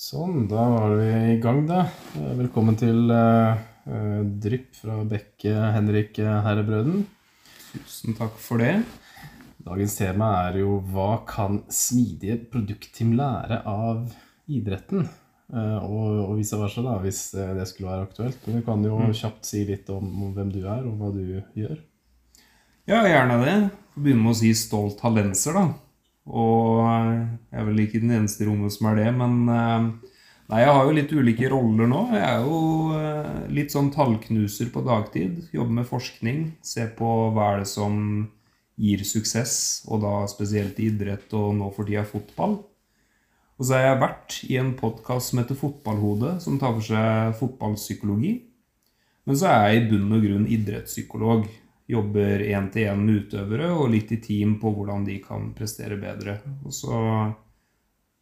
Sånn, da var vi i gang, da. Eh, Velkommen til eh, Drypp fra Bekke Henrik Herrebrøden. Tusen takk for det. Dagens tema er jo hva kan smidige produktteam lære av idretten? Uh, og, og vice versa, da, hvis det skulle være aktuelt. Men du kan jo kjapt si litt om, om hvem du er, og hva du gjør. Ja, gjerne det. Begynne med å si stolt talenser, da. Og eh, jeg er vel ikke den eneste i rommet som er det, men eh, Nei, jeg har jo litt ulike roller nå. Jeg er jo eh, litt sånn tallknuser på dagtid. Jobber med forskning. Ser på hva er det som gir suksess, og da spesielt i idrett og nå for tida fotball. Og så har jeg vært i en podkast som heter Fotballhodet, som tar for seg fotballpsykologi. Men så er jeg i bunn og grunn idrettspsykolog. Jobber én-til-én med utøvere og litt i team på hvordan de kan prestere bedre. Og så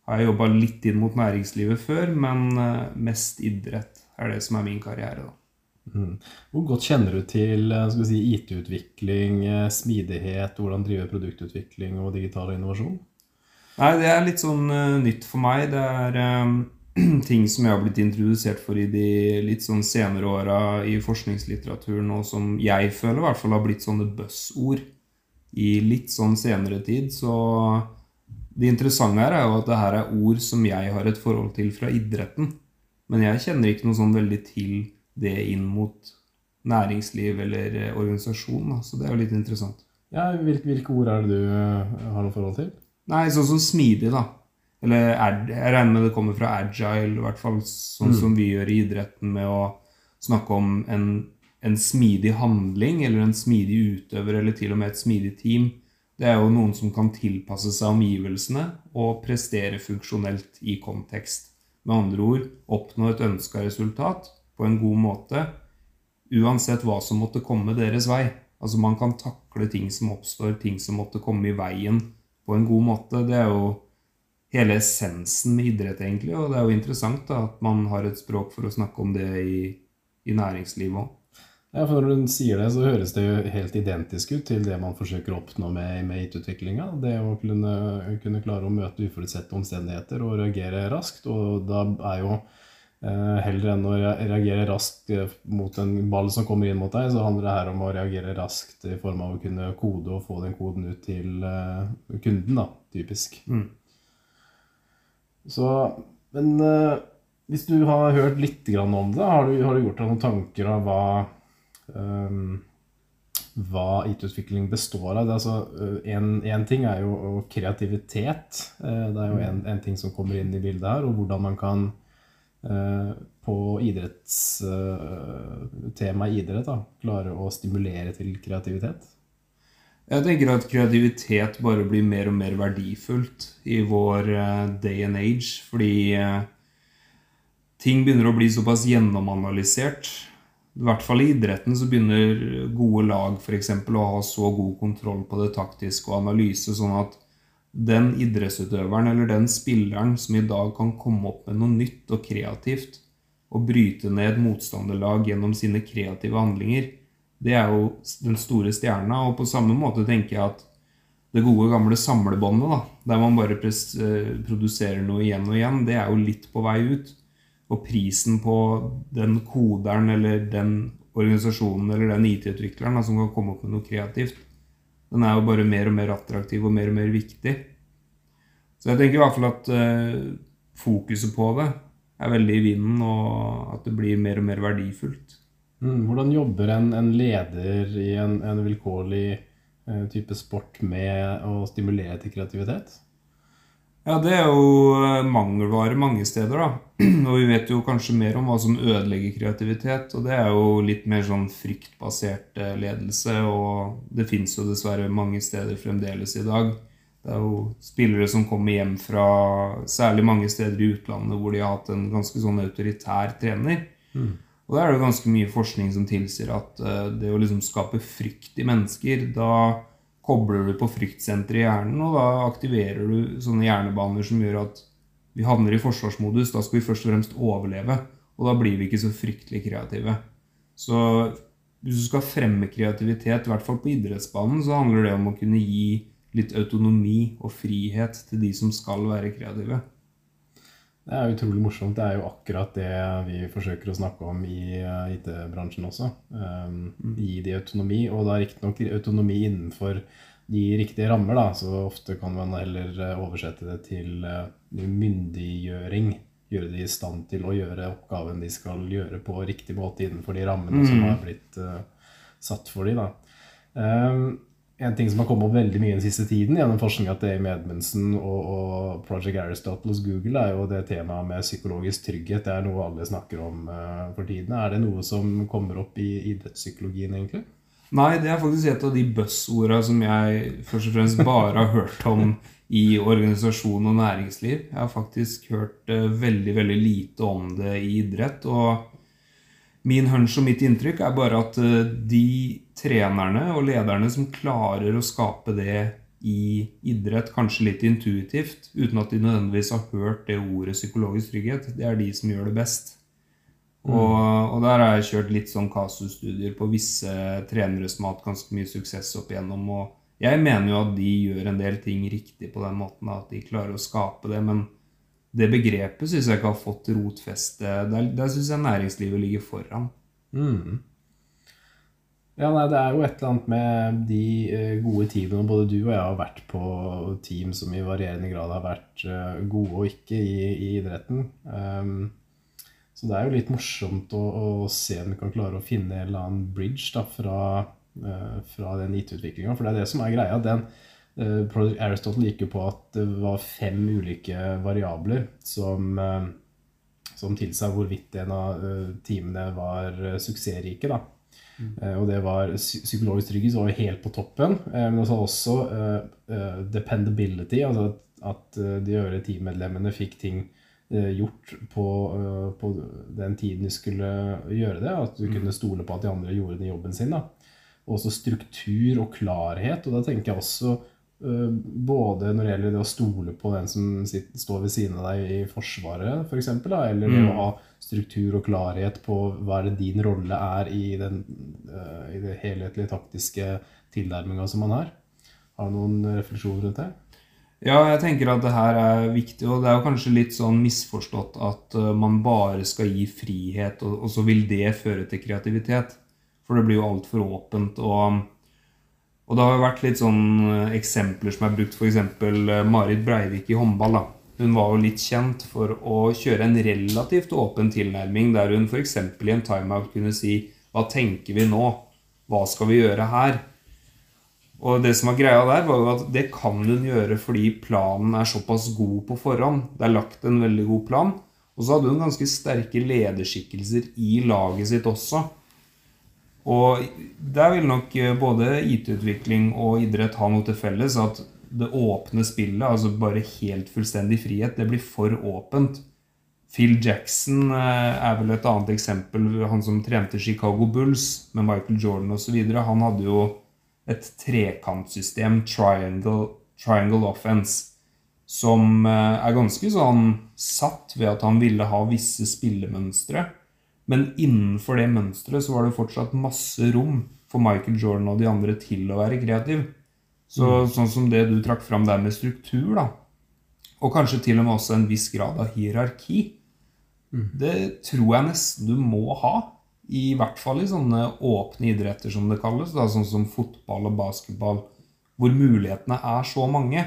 har jeg jobba litt inn mot næringslivet før, men eh, mest idrett er det som er min karriere. da. Mm. Hvor godt kjenner du til eh, si, IT-utvikling, eh, smidighet, hvordan drive produktutvikling og digital innovasjon? Nei, det er litt sånn uh, nytt for meg. Det er eh, ting som jeg har blitt introdusert for i de litt sånn senere åra i forskningslitteraturen, og som jeg føler i hvert fall har blitt sånne buzzord i litt sånn senere tid. Så det interessante her er jo at det her er ord som jeg har et forhold til fra idretten. Men jeg kjenner ikke noe sånn veldig til det inn mot næringsliv eller eh, organisasjon. Da. Så det er jo litt interessant. Ja, hvilke, hvilke ord er det du eh, har noe forhold til? Nei, sånn som smidig, da. Eller jeg regner med det kommer fra agile, i hvert fall sånn Mm. som vi gjør i idretten med å snakke om en, en smidig handling, eller en smidig utøver, eller til og med et smidig team. Det er jo noen som kan tilpasse seg omgivelsene og prestere funksjonelt i kontekst. Med andre ord oppnå et ønska resultat på en god måte, uansett hva som måtte komme deres vei. Altså man kan takle ting som oppstår, ting som måtte komme i veien på en god måte. Det er jo hele essensen med idrett, egentlig. Og det er jo interessant da, at man har et språk for å snakke om det i, i næringslivet òg. Ja, for Når du sier det, så høres det jo helt identisk ut til det man forsøker å oppnå med, med IT-utviklinga. Det å kunne, kunne klare å møte uforutsette omstendigheter og reagere raskt. Og da er jo eh, heller enn å reagere raskt eh, mot en ball som kommer inn mot deg, så handler det her om å reagere raskt i form av å kunne kode og få den koden ut til eh, kunden, da, typisk. Mm. Så, men uh, hvis du har hørt litt om det, har du, har du gjort deg noen tanker av hva um, hva IT-utvikling består av. Er altså, en ting er jo kreativitet. Eh, Det er jo en ting som kommer inn i bildet her, og hvordan man kan eh, på idrettstema idrett da, klare å stimulere til kreativitet. Jeg tenker at kreativitet bare blir mer og mer verdifullt i vår eh, day and age, fordi eh, ting begynner å bli såpass gjennomanalysert. I hvert fall i idretten så begynner gode lag f.eks. å ha så god kontroll på det taktiske og analyse, sånn at den idrettsutøveren eller den spilleren som i dag kan komme opp med noe nytt og kreativt og bryte ned motstanderlag gjennom sine kreative handlinger, det er jo den store stjerna. Og på samme måte tenker jeg at det gode, gamle samlebåndet, da, der man bare eh, produserer noe igjen og igjen, det er jo litt på vei ut. Og prisen på den koderen eller den organisasjonen eller den IT-utvikleren som kan komme opp med noe kreativt, den er jo bare mer og mer attraktiv og mer og mer viktig. Så jeg tenker i hvert fall at uh, fokuset på det er veldig i vinden, og at det blir mer og mer verdifullt. Mm, hvordan jobber en, en leder i en, en vilkårlig eh, type sport med å stimulere til kreativitet? Ja, det er jo eh, mangelvare mange steder, da. Og vi vet jo kanskje mer om hva som ødelegger kreativitet, og det er jo litt mer sånn fryktbasert eh, ledelse, og det fins jo dessverre mange steder fremdeles i dag. Det er jo spillere som kommer hjem fra særlig mange steder i utlandet hvor de har hatt en ganske sånn autoritær trener. Og da er det jo ganske mye forskning som tilsier at eh, det å liksom skape frykt i mennesker, da kobler du på fryktsenteret i hjernen, og da aktiverer du sånne hjernebaner som gjør at vi havner i forsvarsmodus. Da skal vi først og fremst overleve, og da blir vi ikke så fryktelig kreative. Så hvis du skal fremme kreativitet, i hvert fall på idrettsbanen, så handler det om å kunne gi litt autonomi og frihet til de som skal være kreative. Det er utrolig morsomt. Det er jo akkurat det vi forsøker å snakke om i eh, IT-bransjen også. Um, gi de autonomi, og da riktignok autonomi innenfor de riktige rammer. da, Så ofte kan man heller eh, oversette det til uh, myndiggjøring. Gjøre de i stand til å gjøre oppgaven de skal gjøre på riktig måte innenfor de rammene som har blitt uh, satt for dem. da. Um, en ting som har kommet opp veldig mye den siste tiden gjennom forskninga til Amy Edmundsen og, og, Project Aristotle hos Google, er jo det temaet med psykologisk trygghet. Det er noe alle snakker om uh, for tiden. Er det noe som kommer opp i idrettspsykologien, egentlig? Nei, det er faktisk et av de buzzorda som jeg først og fremst bare har hørt om i organisasjon og næringsliv. Jeg har faktisk hørt uh, veldig, veldig lite om det i idrett. og Min hunch og mitt inntrykk er bare at uh, de trenerne og lederne som klarer å skape det i idrett, kanskje litt intuitivt, uten at de nødvendigvis har hørt det ordet psykologisk trygghet, det er de som gjør det best. Mm. Og, og, der har jeg kjørt litt sånn kasusstudier på visse trenere som har hatt ganske mye suksess opp igjennom. Og jeg mener jo at de gjør en del ting riktig på den måten, at de klarer å skape det. Men det begrepet syns jeg ikke har fått rotfeste. Der, der syns jeg næringslivet ligger foran. Mm. Ja, nei, Det er jo et eller annet med de eh, gode teamene. Både du og jeg har vært på team som i varierende grad har vært eh, gode og ikke i, i idretten. Um, så det er jo litt morsomt å, å, se om vi kan klare å finne en eller annen bridge da, fra, uh, fra den IT-utviklinga. For det er det som er greia. Den, uh, Project Aristotle gikk jo på at det var fem ulike variabler som, uh, som tilsa hvorvidt en av teamene var suksessrike. da. Mm. og det var Psykologisk trygghet var jo helt på toppen. Eh, men også, også uh, dependability, altså at, at de øvrige teammedlemmene fikk ting gjort på, på, den tiden de skulle gjøre det. At du mm. kunne stole på at de andre gjorde den jobben sin. Da. Også struktur og klarhet. Og da tenker jeg også både når det gjelder det å stole på den som sitter, står ved siden av deg i Forsvaret, f.eks., for eksempel, eller det å mm. ha struktur og klarhet på hva er det din rolle er i den uh, i det helhetlige, taktiske tilnærminga som man har. Har du noen refleksjoner rundt det? Ja, jeg tenker at det her er viktig, og det er jo kanskje litt sånn misforstått at uh, man bare skal gi frihet, og, og, så vil det føre til kreativitet. For det blir jo altfor åpent. og og det har jo vært litt sånn eh, eksempler som er brukt, f.eks. Marit Breivik i håndball. da hun var jo litt kjent for å kjøre en relativt åpen tilnærming, der hun f.eks. i en timeout kunne si Hva tenker vi nå? Hva skal vi gjøre her? Og det som var greia der, var jo at det kan hun gjøre fordi planen er såpass god på forhånd. Det er lagt en veldig god plan. Og så hadde hun ganske sterke lederskikkelser i laget sitt også. Og der vil nok både IT-utvikling og idrett ha noe til felles. At det åpne spillet, altså bare helt fullstendig frihet, det blir for åpent. Phil Jackson eh, er vel et annet eksempel. Han som trente Chicago Bulls med Michael Jordan osv. Han hadde jo et trekantsystem, triangle, triangle offense, som eh, er ganske sånn satt ved at han ville ha visse spillemønstre. Men innenfor det mønsteret så var det fortsatt masse rom for Michael Jordan og de andre til å være kreativ. Så, mm. Sånn som det du trakk fram der med struktur, da, og kanskje til og med også en viss grad av hierarki, mm. det tror jeg nesten du må ha. I hvert fall i sånne åpne idretter, som det kalles, da, sånn som fotball og basketball, hvor mulighetene er så mange.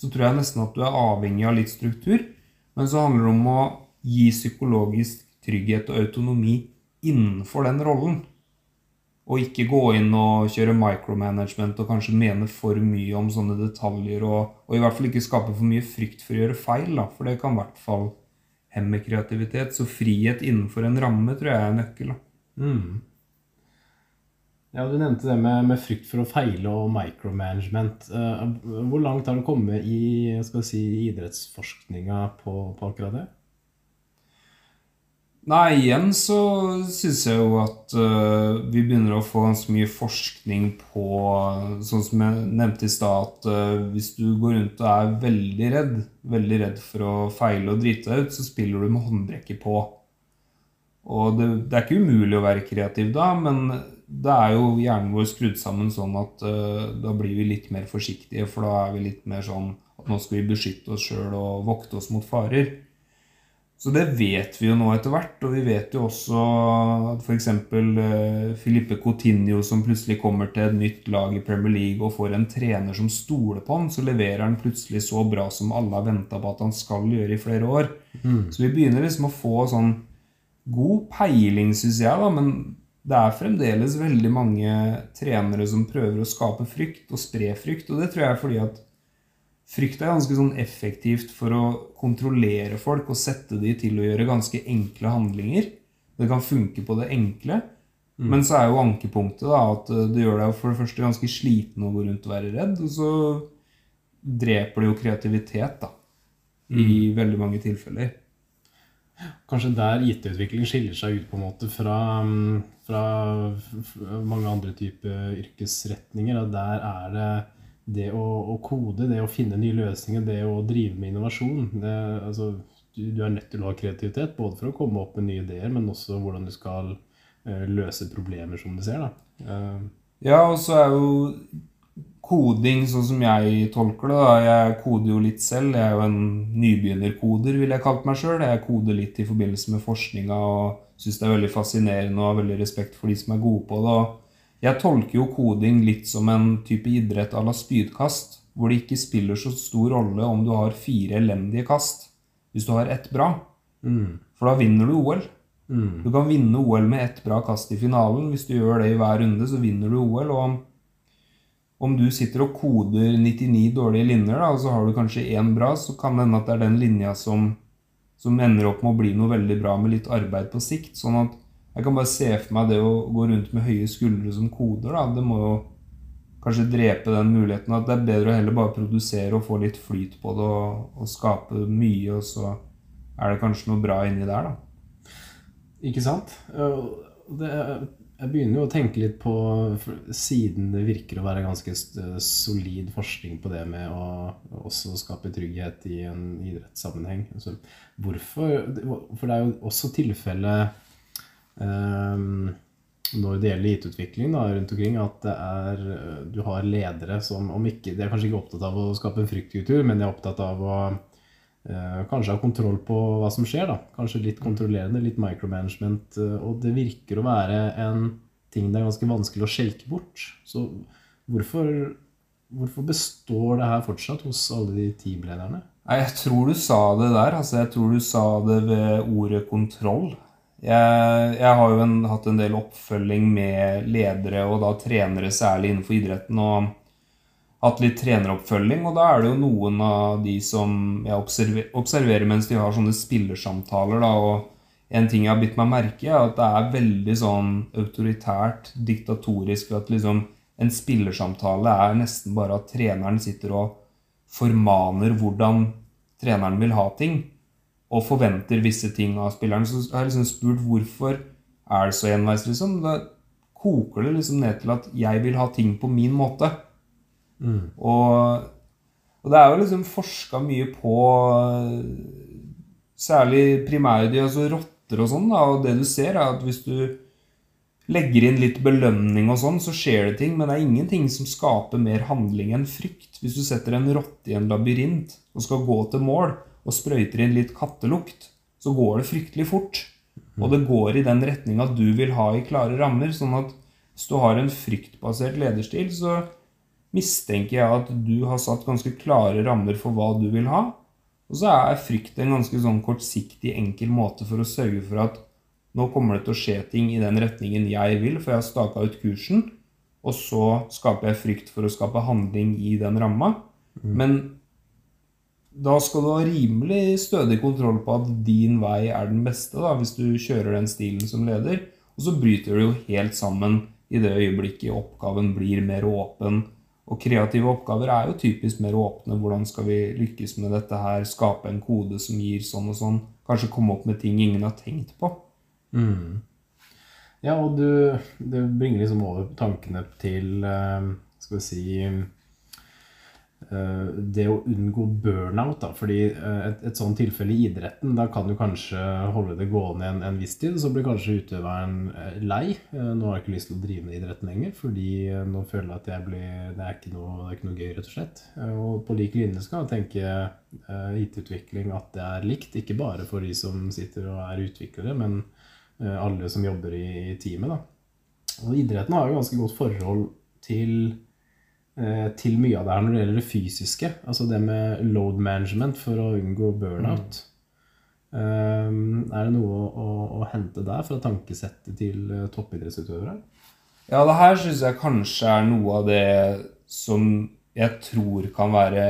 Så tror jeg nesten at du er avhengig av litt struktur. Men så handler det om å gi psykologisk trygghet og autonomi innenfor den rollen. Og ikke gå inn og kjøre micromanagement og kanskje mene for mye om sånne detaljer. Og, og i hvert fall ikke skape for mye frykt for å gjøre feil, da, for det kan i hvert fall hemme kreativitet. Så frihet innenfor en ramme tror jeg er nøkkel. Mm. Ja, Du nevnte det med, med, frykt for å feile og micromanagement. Uh, hvor langt har du kommet i si, idrettsforskninga på, på akkurat det? Nei, igjen så syns jeg jo at uh, vi begynner å få ganske mye forskning på Sånn som jeg nevnte i stad, at uh, hvis du går rundt og er veldig redd, veldig redd for å feile og drite deg ut, så spiller du med håndbrekket på. Og det, det, er ikke umulig å være kreativ da, men det er jo hjernen vår skrudd sammen sånn at uh, da blir vi litt mer forsiktige, for da er vi litt mer sånn at nå skal vi beskytte oss sjøl og vokte oss mot farer. Så det vet vi jo nå etter hvert. Og vi vet jo også at f.eks. Uh, Filippe Coutinho som plutselig kommer til et nytt lag i Premier League og får en trener som stoler på ham, så leverer han plutselig så bra som alle har venta på at han skal gjøre i flere år. Mm. Så vi begynner liksom å få sånn god peiling, syns jeg, da. Men det er fremdeles veldig mange trenere som prøver å skape frykt og spre frykt. Og det tror jeg er fordi at Frykt er ganske sånn effektivt for å kontrollere folk og sette de til å gjøre ganske enkle handlinger. Det kan funke på det enkle. Mm. Men så er jo ankepunktet da, at det gjør deg for det første ganske sliten å gå rundt og være redd. Og så dreper det jo kreativitet da, i mm. veldig mange tilfeller. Kanskje der IT-utvikling skiller seg ut på en måte fra, fra mange andre typer yrkesretninger. Der er det det å, å, kode, det å finne nye løsninger, det å drive med innovasjon det, altså, du, du, er nødt til å ha kreativitet, både for å komme opp med nye ideer, men også hvordan du skal uh, løse problemer, som du ser. Uh, ja, og så er jo koding, sånn som jeg tolker det da, Jeg koder jo litt selv. Jeg er jo en nybegynnerkoder, vil jeg kalt meg sjøl. Jeg koder litt i forbindelse med forskninga og syns det er veldig fascinerende og har veldig respekt for de som er gode på det. og jeg tolker jo koding litt som en type idrett à la spydkast, hvor det ikke spiller så stor rolle om du har fire elendige kast, hvis du har ett bra. Mm. For da vinner du OL. Mm. Du kan vinne OL med ett bra kast i finalen. Hvis du gjør det i hver runde, så vinner du OL. Og om du sitter og koder 99 dårlige linjer, da, og så har du kanskje én bra, så kan det hende at det er den linja som, som ender opp med å bli noe veldig bra med litt arbeid på sikt. sånn at jeg kan bare se for meg det å gå rundt med høye skuldre som koder. da, Det må jo kanskje drepe den muligheten at det er bedre å heller bare produsere og få litt flyt på det og, og skape mye, og så er det kanskje noe bra inni der, da. Ikke sant? Det, jeg begynner jo å tenke litt på Siden det virker å være ganske solid forskning på det med å også skape trygghet i en idrettssammenheng. Altså, hvorfor For det er jo også tilfellet når det gjelder IT-utvikling rundt omkring, at det er, eh, du har ledere som om ikke, De er kanskje ikke opptatt av å skape en fryktkultur, men de er opptatt av å eh, kanskje ha kontroll på hva som skjer. da, Kanskje litt kontrollerende, litt micromanagement. Eh, og det virker å være en ting det er ganske vanskelig å skjelke bort. Så hvorfor, hvorfor består det her fortsatt hos alle de teamlederne? Jeg tror du sa det der. altså Jeg tror du sa det ved ordet kontroll. Jeg, jeg har jo en, hatt en del oppfølging med ledere og da trenere, særlig innenfor idretten. og hatt litt treneroppfølging, og da er det jo noen av de som jeg observer, observerer mens de har sånne spillersamtaler. da, og En ting jeg har bitt meg merke er at det er veldig sånn autoritært, diktatorisk. At liksom en spillersamtale er nesten bare at treneren sitter og formaner hvordan treneren vil ha ting og forventer visse ting av spilleren. Så jeg har liksom spurt hvorfor er det så enveis, liksom. Da koker det liksom ned til at jeg vil ha ting på min måte. Mm. Og, og, det er jo liksom forska mye på særlig primærdyr, altså rotter og sånn. Og det du ser, er at hvis du legger inn litt belønning og sånn, så skjer det ting. Men det er ingenting som skaper mer handling enn frykt. Hvis du setter en rotte i en labyrint og skal gå til mål, og sprøyter inn litt kattelukt, så går det fryktelig fort. Og det går i den retninga du vil ha i klare rammer. sånn at hvis du har en fryktbasert lederstil, så mistenker jeg at du har satt ganske klare rammer for hva du vil ha. Og så er frykt en ganske sånn kortsiktig, enkel måte for å sørge for at nå kommer det til å skje ting i den retningen jeg vil, for jeg har staka ut kursen. Og så skaper jeg frykt for å skape handling i den ramma. Mm. Men da skal du ha rimelig stødig kontroll på at din vei er den beste, da, hvis du kjører den stilen som leder. Og så bryter du jo helt sammen i det øyeblikket oppgaven blir mer åpen. Og kreative oppgaver er jo typisk mer åpne. Hvordan skal vi lykkes med dette her? Skape en kode som gir sånn og sånn. Kanskje komme opp med ting ingen har tenkt på. Mm. Ja, og du, det bringer liksom over tankene til eh, Skal vi si det å unngå burnout, da, fordi eh, et, et sånt tilfelle i idretten, da kan du kanskje holde det gående en, en viss tid, så blir kanskje utøveren eh, lei. Nå har jeg ikke lyst til å drive med idretten lenger, fordi nå føler jeg at jeg blir, det, er ikke noe, er ikke noe gøy, rett og slett. Og på lik linje skal jeg tenke IT-utvikling at det er likt, ikke bare for de som sitter og er utviklere, men alle som jobber i, teamet. da. Og idretten har jo ganske godt forhold til Eh, til mye av det her når det gjelder det fysiske. Altså det med load management for å unngå burnout. Mm. er det noe å, å, å, hente der fra tankesettet til uh, toppidrettsutøvere? Ja, det her syns jeg kanskje er noe av det som jeg tror kan være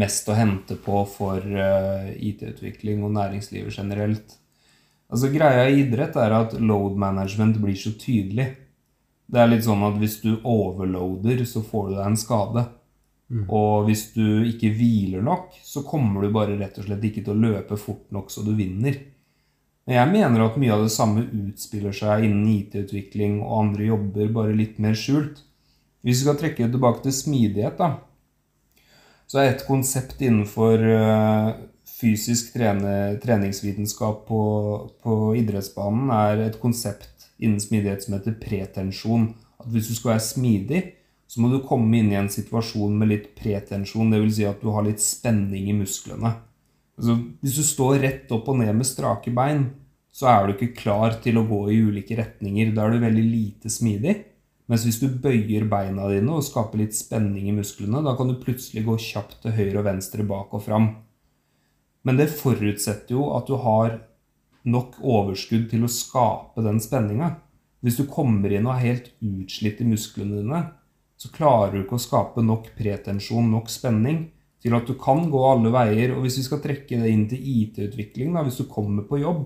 mest å hente på for uh, IT-utvikling og næringslivet generelt. Altså Greia i idrett er at load management blir så tydelig. Det er litt sånn at hvis du overloader, så får du deg en skade. Mm. Og hvis du ikke hviler nok, så kommer du bare rett og slett ikke til å løpe fort nok så du vinner. Men jeg mener at mye av det samme utspiller seg innen IT-utvikling og andre jobber, bare litt mer skjult. Hvis vi skal trekke tilbake til smidighet, da, så er et konsept innenfor uh, fysisk trene, treningsvitenskap på, på idrettsbanen er et konsept innen smidighet som heter pretensjon. At hvis du skal være smidig, så må du komme inn i en situasjon med litt pretensjon. Dvs. Si at du har litt spenning i musklene. Altså, hvis du står rett opp og ned med strake bein, så er du ikke klar til å gå i ulike retninger. Da er du veldig lite smidig. Mens hvis du bøyer beina dine og skaper litt spenning i musklene, da kan du plutselig gå kjapt til høyre og venstre, bak og fram. Men det forutsetter jo at du har nok overskudd til å skape den spenninga. Hvis du kommer inn og er helt utslitt i musklene dine, så klarer du ikke å skape nok pretensjon, nok spenning, til at du kan gå alle veier. Og hvis vi skal trekke det inn til IT-utvikling, da, hvis du kommer på jobb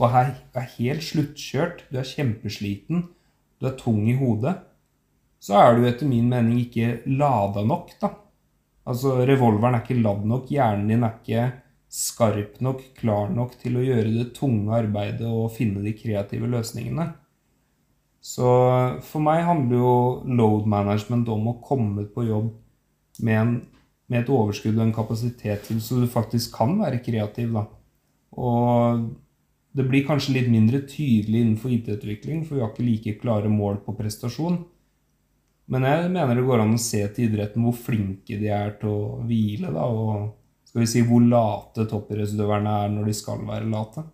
og er, er helt sluttkjørt, du er kjempesliten, du er tung i hodet, så er du etter min mening ikke lada nok, da. Altså, revolveren er ikke ladd nok, hjernen din er ikke skarp nok, klar nok til å gjøre det tunge arbeidet og finne de kreative løsningene. Så for meg handler jo load management om å komme på jobb med, en, med et overskudd og en kapasitet til så du faktisk kan være kreativ. da. Og det blir kanskje litt mindre tydelig innenfor IT-utvikling, for vi har ikke like klare mål på prestasjon. Men jeg mener det går an å se til idretten hvor flinke de er til å hvile. da, og skal vi si, hvor late toppidrettsutøverne er når de skal være late.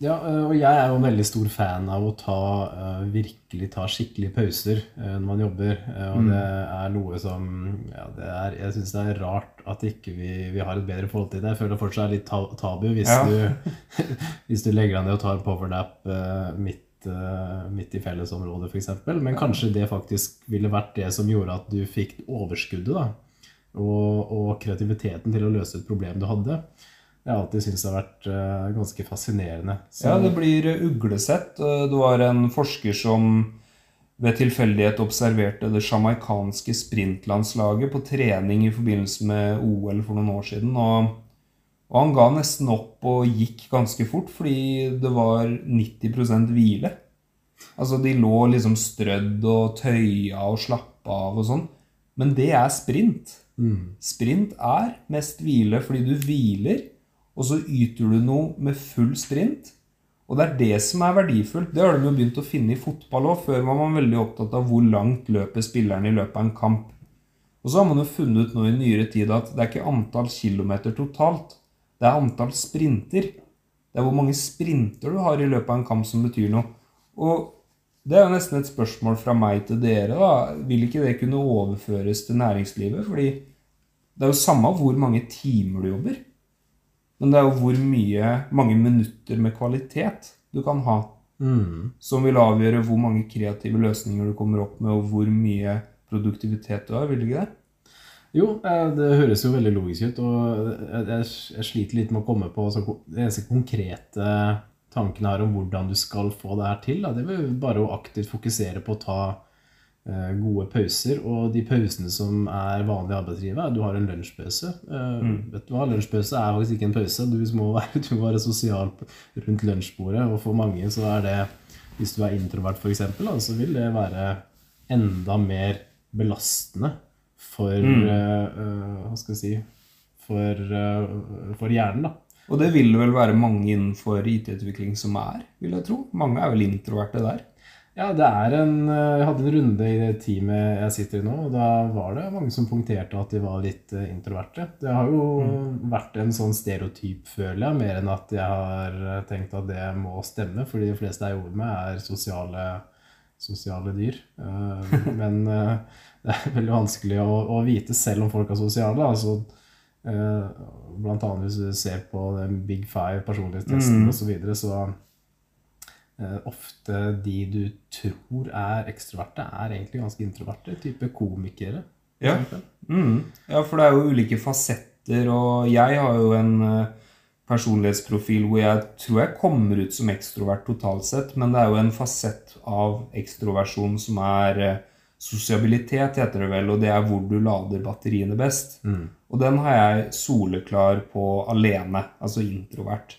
Ja, eh, og jeg er jo en veldig stor fan av å ta, uh, virkelig ta skikkelige pauser uh, når man jobber. Og mm. det er noe som ja, er, Jeg syns det er rart at ikke vi, vi har et bedre forhold til det. Jeg føler det fortsatt er litt tabu hvis, ja. du, hvis du legger deg ned og tar en powernap midt, midt i fellesområdet, f.eks. Men kanskje det faktisk ville vært det som gjorde at du fikk overskuddet. da og, og, kreativiteten til å løse et problem du hadde. Jeg har alltid syntes det har vært uh, ganske fascinerende. Så... Ja, det blir uglesett. Det var en forsker som ved tilfeldighet observerte det sjamaikanske sprintlandslaget på trening i forbindelse med OL for noen år siden. Og, og han ga nesten opp og gikk ganske fort fordi det var 90% hvile. Altså, de lå liksom strødd og tøya og slappa av og sånn. Men det er sprint. Mm. Sprint er mest hvile fordi du hviler, og så yter du noe med full sprint. Og det er det som er verdifullt. Det har de jo begynt å finne i fotball òg. Før var man veldig opptatt av hvor langt løper spilleren i løpet av en kamp. Og så har man jo funnet ut nå i nyere tid at det er ikke antall kilometer totalt. Det er antall sprinter. Det er hvor mange sprinter du har i løpet av en kamp som betyr noe. Og det er jo nesten et spørsmål fra meg til dere. da. Vil ikke det kunne overføres til næringslivet? Fordi det er jo samme hvor mange timer du jobber. Men det er jo hvor mye, mange minutter med kvalitet du kan ha. Mm. Som vil avgjøre hvor mange kreative løsninger du kommer opp med, og hvor mye produktivitet du har. Vil ikke det? Jo, eh, det høres jo veldig logisk ut. Og jeg sliter litt med å komme på det eneste konkrete tanken her om hvordan du skal få det her til. Da. Det er bare å aktivt fokusere på å ta uh, gode pauser. Og de pausene som er vanlige i arbeidslivet, du har en lunsjpause. Uh, mm. Vet du hva, Lunsjpause er faktisk ikke en pause. Du må være, du må være sosial rundt lunsjbordet. Og for mange så er det, hvis du er introvert f.eks., så vil det være enda mer belastende for Mm. uh, Hva skal jeg si For, for hjernen, da. Og det vil vel være mange innenfor IT-utvikling som er, vil jeg tro. Mange er vel introverte der. Ja, det er en eh, Jeg hadde en runde i det teamet jeg sitter i nå, og da var det mange som punkterte at de var litt eh, introverte. Det har jo vært en sånn stereotyp, føler jeg, mer enn at jeg har eh, tenkt at det må stemme, fordi de fleste jeg jobber med, er sosiale, sosiale dyr. Men det er veldig vanskelig å, å vite selv om folk er sosiale. altså Blant annet hvis du ser på den Big Five, personlighetstesten Mm. osv., så, videre, så eh, ofte de du tror er ekstroverte, er egentlig ganske introverte. Type komikere. Ja. Mm. Ja, for det er jo ulike fasetter, og jeg har jo en eh, personlighetsprofil hvor jeg tror jeg kommer ut som ekstrovert totalt sett, men det er jo en fasett av ekstroversjon som er eh, sosiabilitet, heter det vel, og det er hvor du lader batteriene best. Mm. Og den har jeg soleklar på alene, altså introvert.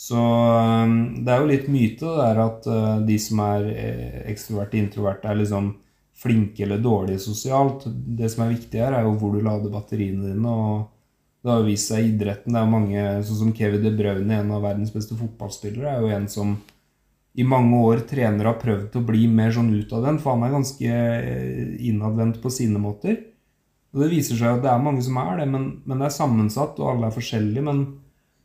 Så um, det er jo litt myte det der at uh, de som er eh, ekstroverte, introverte, er liksom flinke eller dårlige sosialt. Det som er viktig her, er jo hvor du lader batteriene dine. og det har vist seg i idretten. Det er mange, sånn som Kevin De Bruyne, en av verdens beste fotballspillere, er jo en som i mange år trener har prøvd å bli mer sånn utadvendt, for han er ganske eh, innadvendt på sine måter. Og det viser seg at det er mange som er det, men, men det er sammensatt, og alle er forskjellige. Men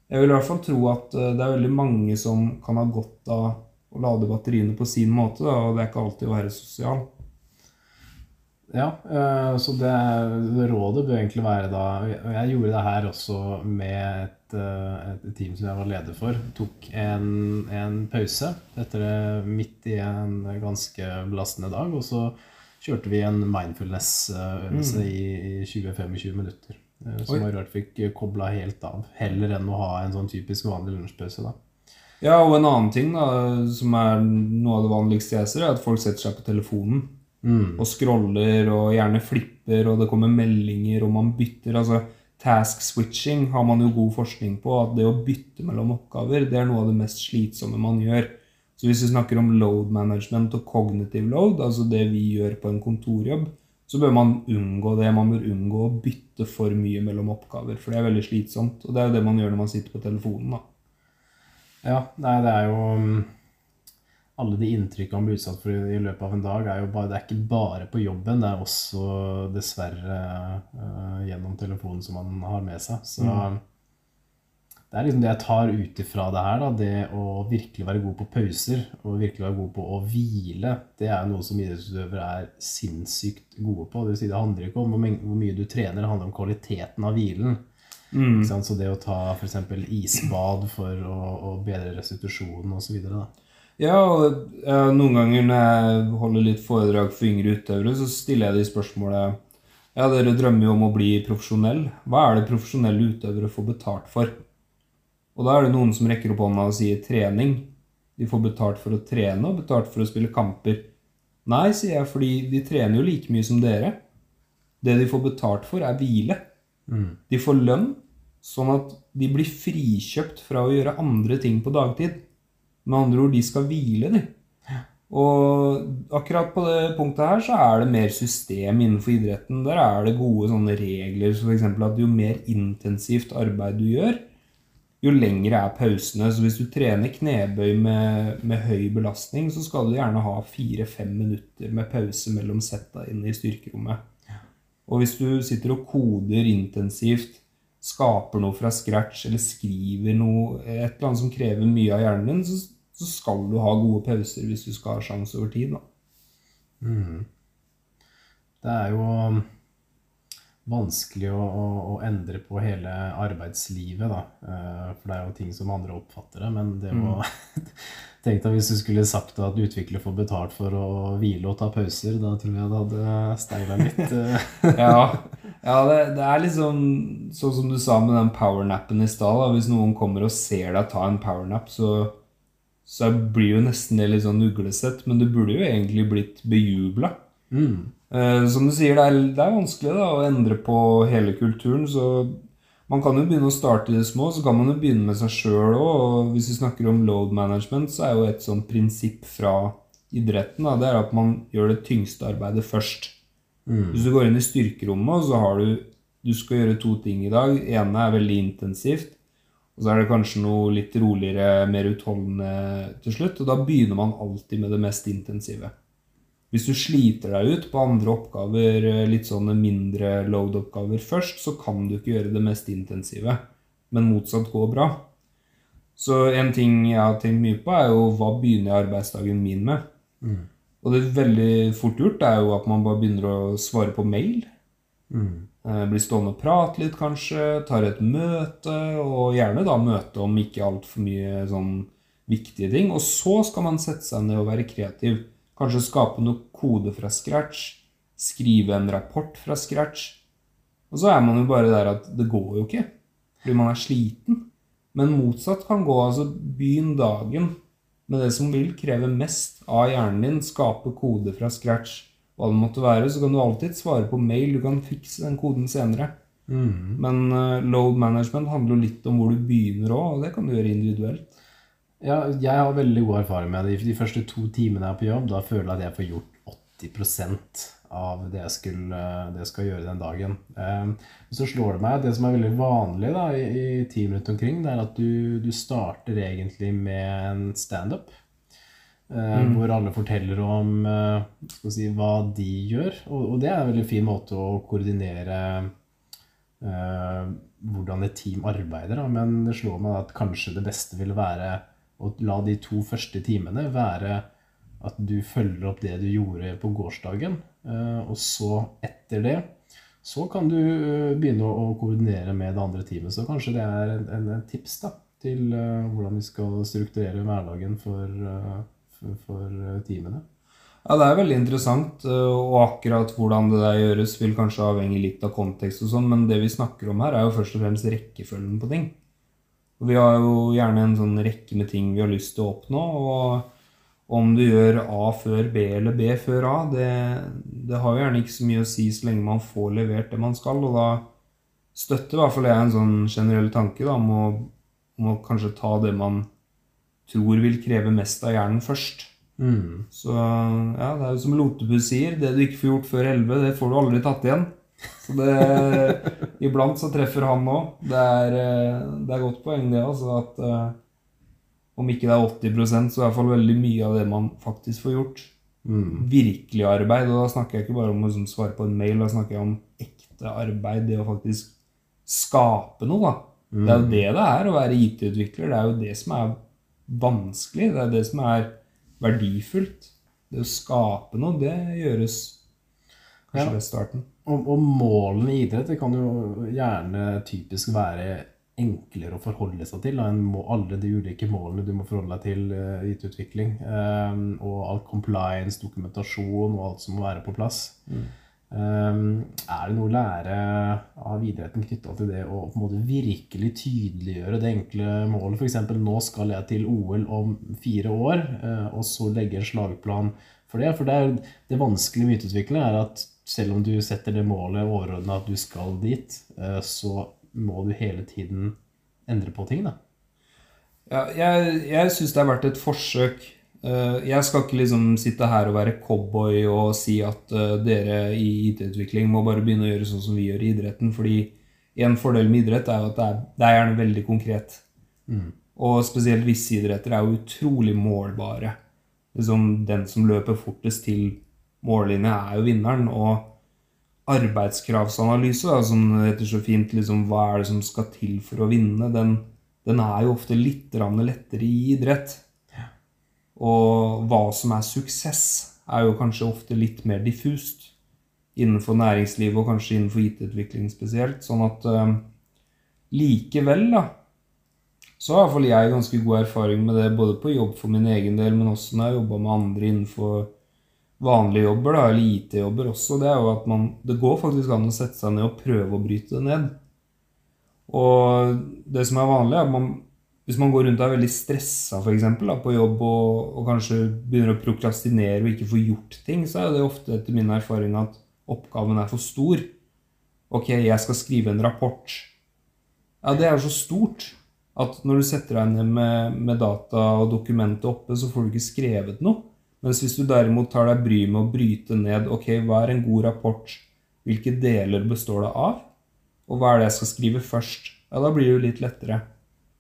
jeg vil i hvert fall tro at eh, det er veldig mange som kan ha godt av å lade batteriene på sin måte, og det er ikke alltid å være sosial. Ja, eh, så det, det rådet bør egentlig være da og Jeg gjorde det her også med et, eh, et team som jeg var leder for. Tok en, en pause etter midt i en ganske belastende dag. Og så kjørte vi en mindfulness-øvelse i, i 20-25 minutter. eh, Som Oi. rart fikk kobla helt av. Heller enn å ha en sånn typisk vanlig lunsjpause. da. Ja, og en annen ting da, som er noe av det vanligste jeg ser, er at folk setter seg på telefonen Mm. og scroller og gjerne flipper, og det kommer meldinger, og man bytter. altså Task switching har man jo god forskning på, at det å bytte mellom oppgaver det er noe av det mest slitsomme man gjør. Så hvis vi snakker om load management og cognitive load, altså det vi gjør på en kontorjobb, så bør man unngå det. Man bør unngå å bytte for mye mellom oppgaver, for det er veldig slitsomt. Og det er jo det man gjør når man sitter på telefonen. da. Ja, nei, det er jo mm, Alle de inntrykkene man blir utsatt for i, løpet av en dag, er jo bare, det er ikke bare på jobben, det er også dessverre uh, gjennom telefonen som man har med seg. Så det er liksom det jeg tar ut ifra det her, da. Det å virkelig være god på pauser og virkelig være god på å hvile, det er noe som idrettsutøvere er sinnssykt gode på. Det vil si, det handler ikke om hvor, mye du trener, det handler om kvaliteten av hvilen. Sant? Så det å ta f.eks. isbad for å, å bedre restitusjonen osv. Ja, og ja, noen ganger når jeg holder litt foredrag for yngre utøvere, så stiller jeg de spørsmålet Ja, dere drømmer jo om å bli profesjonell. Hva er det profesjonelle utøvere får betalt for? Og da er det noen som rekker opp hånda og sier trening. De får betalt for å trene og betalt for å spille kamper. Nei, sier jeg, fordi de trener jo like mye som dere. Det de får betalt for, er hvile. De får lønn, sånn at de blir frikjøpt fra å gjøre andre ting på dagtid. Med andre ord, de skal hvile, de. Og akkurat på det punktet her så er det mer system innenfor idretten. Der er det gode sånne regler, som f.eks. at jo mer intensivt arbeid du gjør, jo lengre er pausene. Så hvis du trener knebøy med, med høy belastning, så skal du gjerne ha fire-fem minutter med pause mellom setta inne i styrkerommet. Og hvis du sitter og koder intensivt, skaper noe fra scratch, eller skriver noe, et eller annet som krever mye av hjernen din, så, så skal du ha gode pauser hvis du skal ha sjanse over tid. Da. Det er jo um, vanskelig å, å, å endre på hele arbeidslivet, da. Eh, For det er jo ting som andre oppfatter det. Men det å Tenk deg hvis du skulle sagt at utvikler får betalt for å hvile og ta pauser. Da tror jeg det hadde steila litt. eh. Ja, ja det, det er liksom sånn som du sa med den powernappen i stad. Hvis noen kommer og ser deg ta en powernap, så, så blir jo nesten det litt sånn uglesett. Men du burde jo egentlig blitt bejubla. Mm. Eh, som du sier, det er, det er vanskelig da, å endre på hele kulturen. Så man kan jo begynne å starte i det små, så kan man jo begynne med seg sjøl òg. Og hvis vi snakker om load management, så er jo et sånt prinsipp fra idretten da, det er at man gjør det tyngste arbeidet først. Mm. Hvis du går inn i styrkerommet, så har du Du skal gjøre to ting i dag. Det ene er veldig intensivt. Og så er det kanskje noe litt roligere, mer utholdende til slutt. Og da begynner man alltid med det mest intensive. Hvis du sliter deg ut på andre oppgaver, eh, litt sånne mindre load-oppgaver først, så kan du ikke gjøre det mest intensive. Men motsatt går bra. Så en ting jeg har tenkt mye på, er jo hva begynner jeg arbeidsdagen min med? Mm. Og det er veldig fort gjort er jo at man bare begynner å svare på mail. Mm. Eh, Blir stående og prate litt, kanskje. Tar et møte, og gjerne da møte om ikke altfor mye sånn viktige ting. Og så skal man sette seg ned og være kreativ. Kanskje skape noe kode fra scratch. Skrive en rapport fra scratch. Og så er man jo bare der at det går jo ikke. Fordi man er sliten. Men motsatt kan gå. Altså begynn dagen med det som vil kreve mest av hjernen din. Skape kode fra scratch. Hva det måtte være. Så kan du alltid svare på mail. Du kan fikse den koden senere. Mm. Men uh, load management handler jo litt om hvor du begynner òg, og det kan du gjøre individuelt. Ja, jeg har veldig god erfaring med det. De første to timene jeg er på jobb, da føler jeg at jeg får gjort 80% av det jeg, skulle, det jeg skal gjøre den dagen. Eh, så slår det meg at det som er veldig vanlig da, i, i team rundt omkring, det er at du, du starter egentlig med en standup. Eh, Mm. Hvor alle forteller om eh, si, hva de gjør. Og, og det er en veldig fin måte å koordinere uh, hvordan et team arbeider. Da. Men det slår meg at kanskje det beste ville være å la de to første timene være at du følger opp det du gjorde på gårsdagen. Uh, og så, etter det, så kan du uh, begynne å, å koordinere med det andre teamet. Så kanskje det er en, en, en tips da, til hvordan vi skal strukturere hverdagen for, for, eh, teamene. Ja, det er veldig interessant, eh, og akkurat hvordan det der gjøres, vil kanskje avhenge litt av kontekst og sånn, men det vi snakker om her, er jo først og fremst rekkefølgen på ting. Og vi har jo gjerne en sånn rekke med ting vi har lyst til å oppnå, og om du gjør A før B eller B før A, det, det har jo gjerne ikke så mye å si så lenge man får levert det man skal, og da støtter i hvert fall jeg en sånn generell tanke da, om å, om å kanskje ta det man tror vil kreve mest av hjernen først. Mm. Så ja, det er jo som Lotepus sier, det du ikke får gjort før 11, det får du aldri tatt igjen. Så det Iblant så treffer han òg. Det, eh, det er godt poeng, det, altså. At uh, om ikke det er 80% så er det i hvert fall veldig mye av det man faktisk får gjort. Mm. Virkelig arbeid. Og da snakker jeg ikke bare om å liksom svare på en mail, da snakker jeg om ekte arbeid. Det å faktisk skape noe, da. Det er jo det det er å være IT-utvikler. Det er jo det som er vanskelig. Det er det som er verdifullt. Det å skape noe, det gjøres kanskje Ja. ved starten. Og, og målene i idrett det kan jo gjerne typisk være enklere å forholde seg til da, enn alle de ulike målene du må forholde deg til uh, i IT-utvikling. Um, og all compliance, dokumentasjon og alt som må være på plass. Um, er det noe å lære av idretten knytta til det å på en måte virkelig tydeliggjøre det enkle målet? F.eks. nå skal jeg til OL om fire år, eh, og så legge en slagplan for det. For det, er, det vanskelige med IT-utvikling er at selv om du setter det målet overordna at du skal dit, eh, så må du hele tiden endre på ting. da. Ja, jeg jeg syns det har vært et forsøk. Eh, Jeg skal ikke liksom sitte her og være cowboy og si at eh, dere i IT-utvikling må bare begynne å gjøre sånn som vi gjør i idretten. Fordi en fordel med idrett er jo at det er, det er gjerne veldig konkret. Mm. Og spesielt visse idretter er jo utrolig målbare. Liksom Den som løper fortest til mållinja, er jo vinneren. Og arbeidskravsanalyse, da, som heter så fint, liksom, hva er det som skal til for å vinne, den, den er jo ofte litt lettere i idrett. Og hva som er suksess, er jo kanskje ofte litt mer diffust innenfor næringslivet og kanskje innenfor IT-utvikling spesielt. Sånn at uh, likevel, da, så har i hvert fall jeg ganske god erfaring med det, både på jobb for min egen del, men også når jeg jobba med andre innenfor vanlige jobber, da, eller IT-jobber også. Det er jo at man Det går faktisk an å sette seg ned og prøve å bryte det ned. Og det som er vanlig, er at man hvis man går rundt og er veldig stressa for eksempel, på jobb og, og kanskje begynner å prokrastinere og ikke få gjort ting, så er det ofte etter min erfaring at oppgaven er for stor. Ok, jeg skal skrive en rapport. Ja, det er jo så stort at når du setter deg ned med, med data og dokumentet oppe, så får du ikke skrevet noe. Mens hvis du derimot tar deg bryet med å bryte ned ok, hva er en god rapport, hvilke deler består det av, og hva er det jeg skal skrive først, ja, da blir det jo litt lettere.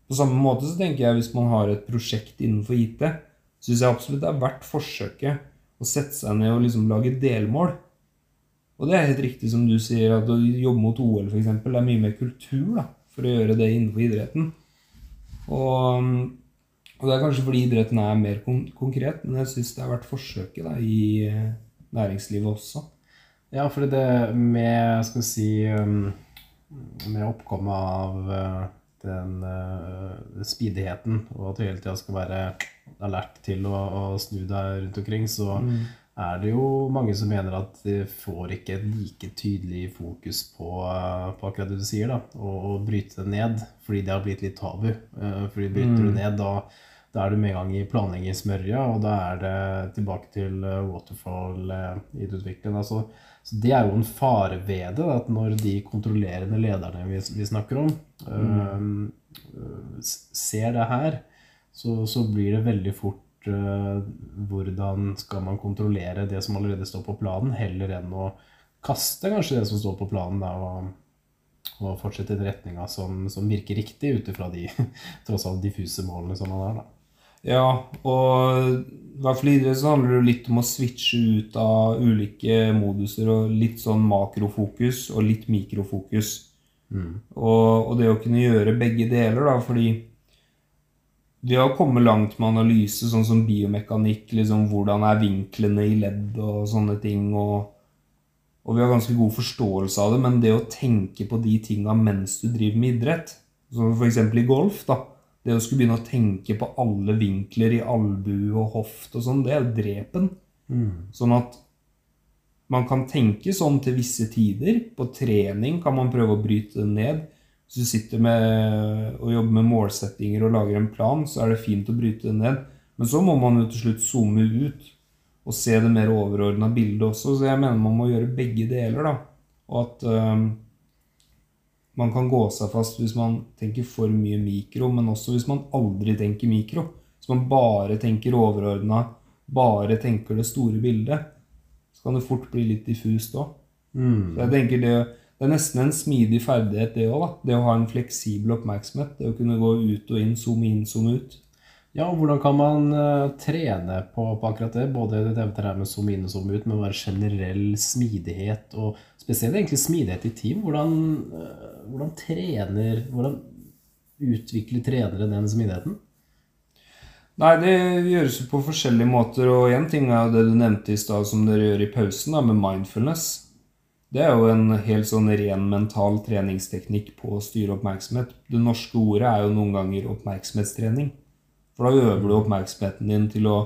På samme måte så tenker jeg hvis man har et prosjekt innenfor IT, syns jeg absolutt det er verdt forsøket å sette seg ned og liksom lage delmål. Og det er helt riktig som du sier, at å jobbe mot OL f.eks. er mye mer kultur da, for å gjøre det innenfor idretten. Og og det er kanskje fordi idretten er mer kon konkret, men jeg syns det er verdt forsøket da, i eh, næringslivet også. Ja, for det med, skal vi si um, Med oppkommet av uh, den uh, speedigheten, og at du hele tida skal være alert til å, å, snu deg rundt omkring, så mm. er det jo mange som mener at de får ikke et like tydelig fokus på, uh, på akkurat det du sier, da, og, bryte det ned, fordi det har blitt litt tabu. fordi bryter mm. du ned, da da er du med en gang i planleggingssmørja, og da er det tilbake til eh, waterfall eh, i utviklingen. Altså, så det er jo en fare ved det, at når de kontrollerende lederne vi, vi snakker om, mm. øh, ser det her, så, så, blir det veldig fort øh, hvordan skal man kontrollere det som allerede står på planen, heller enn å kaste kanskje det som står på planen, da, og, og fortsette i den retninga som, som, virker riktig, ut ifra de tross alt diffuse målene som man har. da. Ja, og i hvert fall i idrett så handler det litt om å switche ut av ulike moduser og litt sånn makrofokus og litt mikrofokus. Mm. Og, og, det å kunne gjøre begge deler, da, fordi vi har kommet langt med analyse, sånn som biomekanikk, liksom hvordan er vinklene i ledd og sånne ting. og og vi har ganske god forståelse av det, men det å tenke på de tinga mens du driver med idrett, som f.eks. i golf, da, det å skulle begynne å tenke på alle vinkler i albue og hoft og sånn, det er jo drepen. Mm. Sånn at man kan tenke sånn til visse tider. På trening kan man prøve å bryte det ned. Hvis du sitter med, og jobber med målsettinger og lager en plan, så er det fint å bryte det ned. Men så må man jo til slutt zoome ut og se det mer overordna bildet også. Så jeg mener man må gjøre begge deler. da. Og at øh, man kan gå seg fast hvis man tenker for mye mikro, men også hvis man aldri tenker mikro. Hvis man bare tenker overordna, bare tenker det store bildet, så kan det fort bli litt diffust òg. Mm. Så jeg tenker det, det, er nesten en smidig ferdighet, det òg. Det å ha en fleksibel oppmerksomhet. Det å kunne gå ut og inn, zoome inn, zoome ut. Ja, og hvordan kan man uh, trene på, på, akkurat det? Både det her med zoom inn og zoom ut, men bare generell smidighet, og spesielt egentlig smidighet i team. Hvordan, uh, hvordan trener Hvordan utvikler trenere den smidigheten? Nei, det gjøres jo på forskjellige måter, og én ting er jo det du nevnte i stad, som dere gjør i pausen, da, med mindfulness. Det er jo en helt sånn ren mental treningsteknikk på å styre oppmerksomhet. Det norske ordet er jo noen ganger oppmerksomhetstrening. For da øver du oppmerksomheten din til å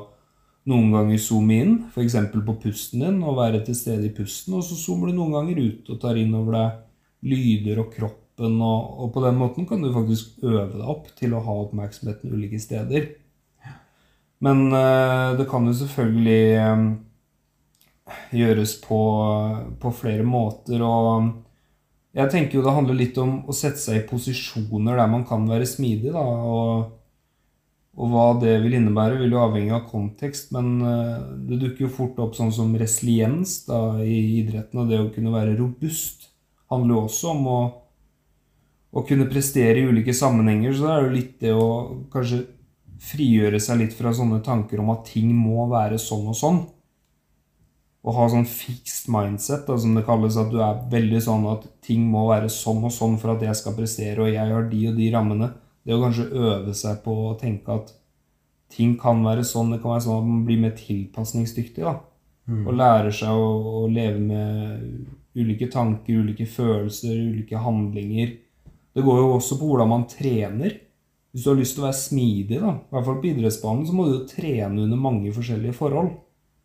noen ganger zoome inn, f.eks. på pusten din, og være til stede i pusten. Og så zoomer du noen ganger ut og tar inn over deg lyder og kroppen. Og, og, på den måten kan du faktisk øve deg opp til å ha oppmerksomheten ulike steder. Men uh, det kan jo selvfølgelig um, gjøres på, på, flere måter. Og jeg tenker jo det handler litt om å sette seg i posisjoner der man kan være smidig. da, og og hva det vil innebære, vil jo avhenge av kontekst, men eh, det dukker jo fort opp sånn som resiliens da, i idretten, og det å kunne være robust handler jo også om å, å kunne prestere i ulike sammenhenger. Så det er jo litt det å kanskje frigjøre seg litt fra sånne tanker om at ting må være sånn og sånn. Å ha sånn fixed mindset, da, som det kalles, at du er veldig sånn at ting må være sånn og sånn for at jeg skal prestere, og jeg har de og de rammene det å kanskje øve seg på å tenke at ting kan være sånn, det kan være sånn at man blir mer tilpasningsdyktig. da. Mm. Og lærer seg å, å, leve med ulike tanker, ulike følelser, ulike handlinger. Det går jo også på hvordan man trener. Hvis du har lyst til å være smidig, da, i hvert fall på idrettsbanen, så må du jo trene under mange forskjellige forhold.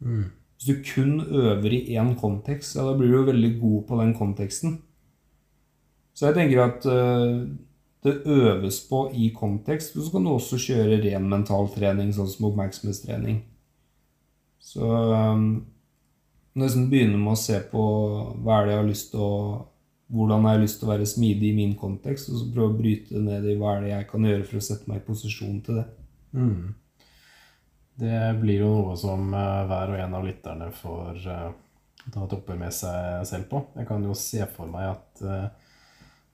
Mm. Hvis du kun øver i én kontekst, ja, da blir du jo veldig god på den konteksten. Så jeg tenker at uh, det øves på i kontekst. Og så kan du også kjøre ren mentaltrening, sånn som oppmerksomhetstrening. Så um, nesten begynne med å se på hva er det jeg har lyst til å hvordan jeg har lyst til å være smidig i min kontekst, og så prøve å bryte ned i hva er det jeg kan gjøre for å sette meg i posisjon til det. Mm. Det blir jo noe som eh, hver og en av lytterne får eh, ta et oppgjør med seg selv på. Jeg kan jo se for meg at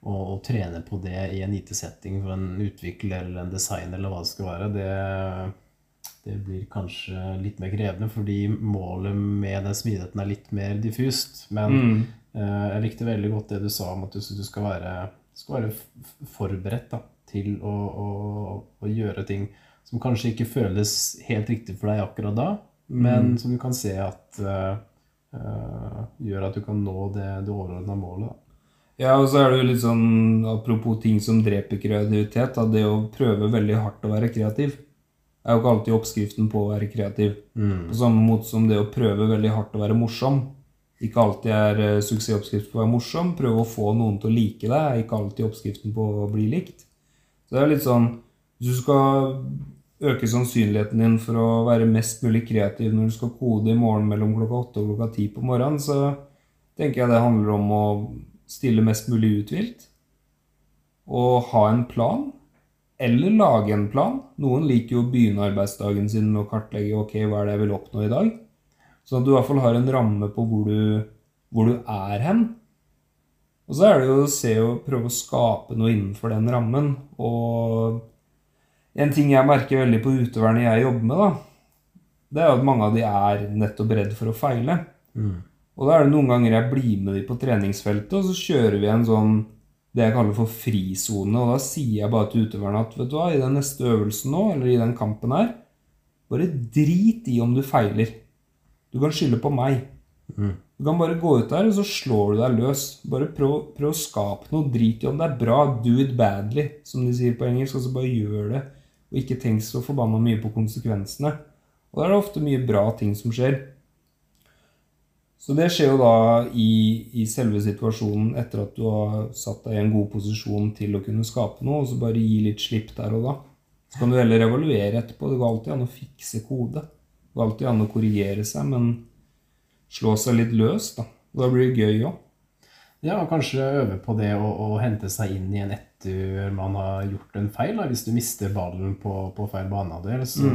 å, å trene på det i en IT-setting for en utvikler eller en designer eller hva det skal være, det, det blir kanskje litt mer krevende, fordi målet med den smidigheten er litt mer diffust. Men Mm. eh, jeg likte veldig godt det du sa om at du, du skal være, skal være forberedt da, til å, å, å gjøre ting som kanskje ikke føles helt riktig for deg akkurat da, men Mm. som du kan se at eh, eh, gjør at du kan nå det, det overordna målet. Ja, og så er det jo litt sånn Apropos ting som dreper kreativitet. Da, det å prøve veldig hardt å være kreativ er jo ikke alltid oppskriften på å være kreativ. På samme måte som det å prøve veldig hardt å være morsom ikke alltid er eh, suksessoppskrift på å være morsom. Prøve å få noen til å like deg er ikke alltid oppskriften på å bli likt. Så det er litt sånn Hvis du skal øke sannsynligheten din for å være mest mulig kreativ når du skal kode i morgen mellom klokka åtte og klokka ti på morgenen, så tenker jeg det handler om å stille mest mulig uthvilt. Og ha en plan. Eller lage en plan. Noen liker jo å begynne arbeidsdagen sin å kartlegge ok, hva er det jeg vil oppnå i dag. Sånn at du i hvert fall har en ramme på hvor du, hvor du er hen. Og så er det jo å se og prøve å skape noe innenfor den rammen. Og en ting jeg merker veldig på utøverne jeg jobber med, da, det er at mange av de er nettopp redd for å feile. Og da er det noen ganger jeg blir med de på treningsfeltet, og så kjører vi en sånn det jeg kaller for frisone. Og da sier jeg bare til utøverne at vet du hva, i den neste øvelsen nå, eller i den kampen her, bare drit i om du feiler. Du kan skylde på meg. Du kan bare gå ut der, og så slår du deg løs. Bare prøv, prøv å skape noe. Drit i om det er bra. Do it badly, som de sier på engelsk. Altså bare gjør det. Og ikke tenk så forbanna mye på konsekvensene. Og da er det ofte mye bra ting som skjer. Så det skjer jo da i, i selve situasjonen etter at du har satt deg i en god posisjon til å kunne skape noe, og så bare gi litt slipp der og da. Så kan du heller evaluere etterpå. Det går alltid an å fikse kode. Det går alltid an å korrigere seg, men slå seg litt løs, da. Da blir det gøy òg. Ja, kanskje øve på det å, å hente seg inn igjen etter man har gjort en feil. Da. Hvis du mister ballen på, på feil banehalvdel, så,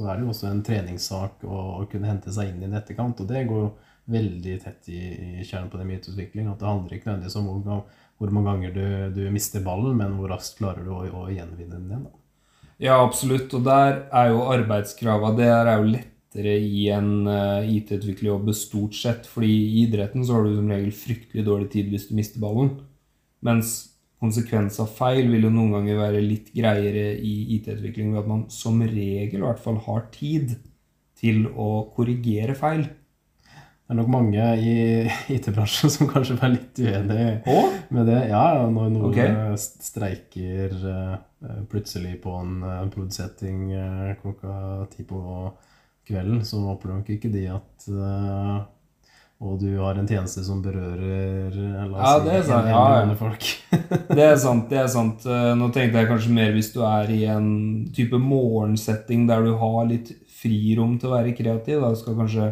så er det jo også en treningssak å, kunne hente seg inn i en etterkant. Og det går veldig tett i, i kjernen på det med myteutvikling. At det handler ikke nødvendigvis om hvor, hvor mange ganger du, du mister ballen, men hvor raskt klarer du å, å gjenvinne den igjen. Da. Ja, absolutt. Og der er jo arbeidskrava Det er jo lettere i en uh, IT-utviklerjobb stort sett. fordi i idretten så har du som regel fryktelig dårlig tid hvis du mister ballen. Mens konsekvens av feil vil jo noen ganger være litt greiere i IT-utvikling ved at man som regel i hvert fall har tid til å korrigere feil. Det er nok mange i IT-bransjen som kanskje er litt uenig med det. Ja, når noen Ok. eh, streiker eh, plutselig på en uh, produsetting eh, klokka ti på kvelden, så opplever nok ikke de at eh, Og du har en tjeneste som berører eh, la Ja, oss det er si, sant. en Ja, ja. folk. Det er sant. det er sant. Eh, Nå tenkte jeg kanskje mer hvis du er i en type morgensetting der du har litt frirom til å være kreativ. Da du skal kanskje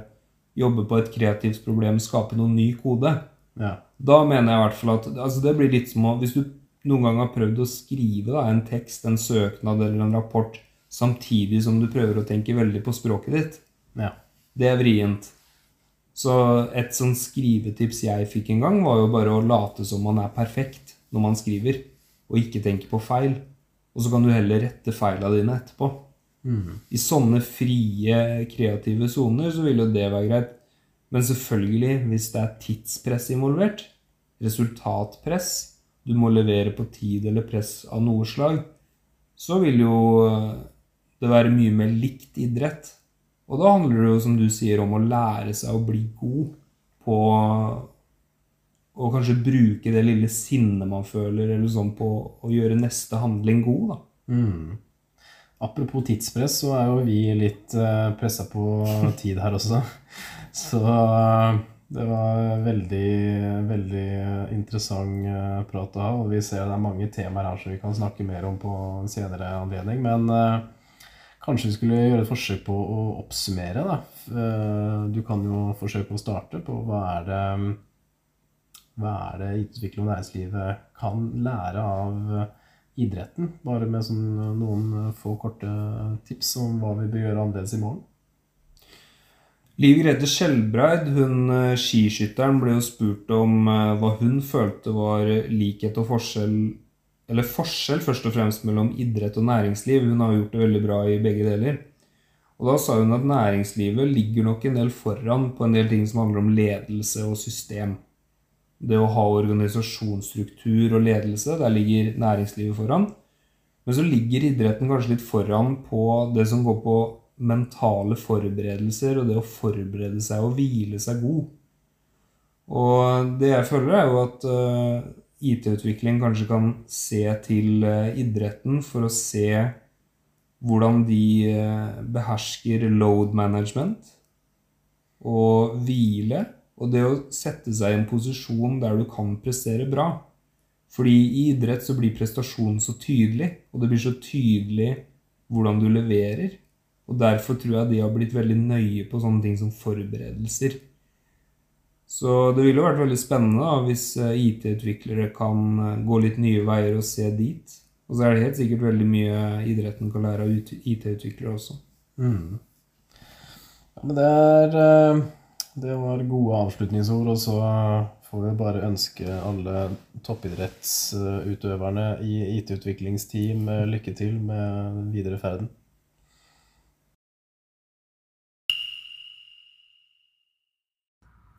jobbe på et kreativt problem, skape noen ny kode. ja. Da mener jeg i hvert fall at altså det blir litt som å Hvis du noen gang har prøvd å skrive da, en tekst, en søknad eller en rapport samtidig som du prøver å tenke veldig på språket ditt, ja. det er vrient. Så et sånn skrivetips jeg fikk en gang, var jo bare å late som man er perfekt når man skriver, og ikke tenke på feil. Og så kan du heller rette feila dine etterpå. I sånne frie, kreative soner så vil jo det være greit. Men selvfølgelig, hvis det er tidspress involvert, resultatpress, du må levere på tid eller press av noe slag, så vil jo det være mye mer likt idrett. Og da handler det jo, som du sier, om å lære seg å bli god på å kanskje bruke det lille sinnet man føler, eller sånn på å gjøre neste handling god, da. Mm. Apropos tidspress, så er jo vi litt uh, pressa på tid her også. Så eh, det var veldig, veldig interessant eh, prat å ha. Og vi ser det er mange temaer her som vi kan snakke mer om på en senere anledning. Men eh, kanskje vi skulle gjøre et forsøk på å oppsummere, da. Eh, du kan jo forsøke å starte på hva er det hva er det IT-utvikling og næringslivet kan lære av idretten? Bare med sånn, noen få korte tips om hva vi bør gjøre annerledes i morgen. Liv Grete Skjelbreid, hun skiskytteren, ble jo spurt om hva hun følte var likhet og forskjell Eller forskjell først og fremst mellom idrett og næringsliv. Hun har gjort det veldig bra i begge deler. Og da sa hun at næringslivet ligger nok en del foran på en del ting som handler om ledelse og system. Det å ha organisasjonsstruktur og ledelse, der ligger næringslivet foran. Men så ligger idretten kanskje litt foran på det som går på mentale forberedelser og det å forberede seg og hvile seg god. Og det jeg føler, er jo at eh, IT-utvikling kanskje kan se til uh, idretten for å se hvordan de eh, behersker load management og hvile. Og det å sette seg i en posisjon der du kan prestere bra. Fordi i idrett så blir prestasjonen så tydelig, og det blir så tydelig hvordan du leverer. Og derfor tror jeg de har blitt veldig nøye på sånne ting som forberedelser. Så det ville vært veldig spennende da, hvis eh, IT-utviklere kan eh, gå litt nye veier og se dit. Og så er det helt sikkert veldig mye idretten kan lære av IT-utviklere også. Mm. Ja, men det er eh, Det var gode avslutningsord, og så får vi bare ønske alle toppidrettsutøverne i IT-utviklingsteam lykke til med videre ferden.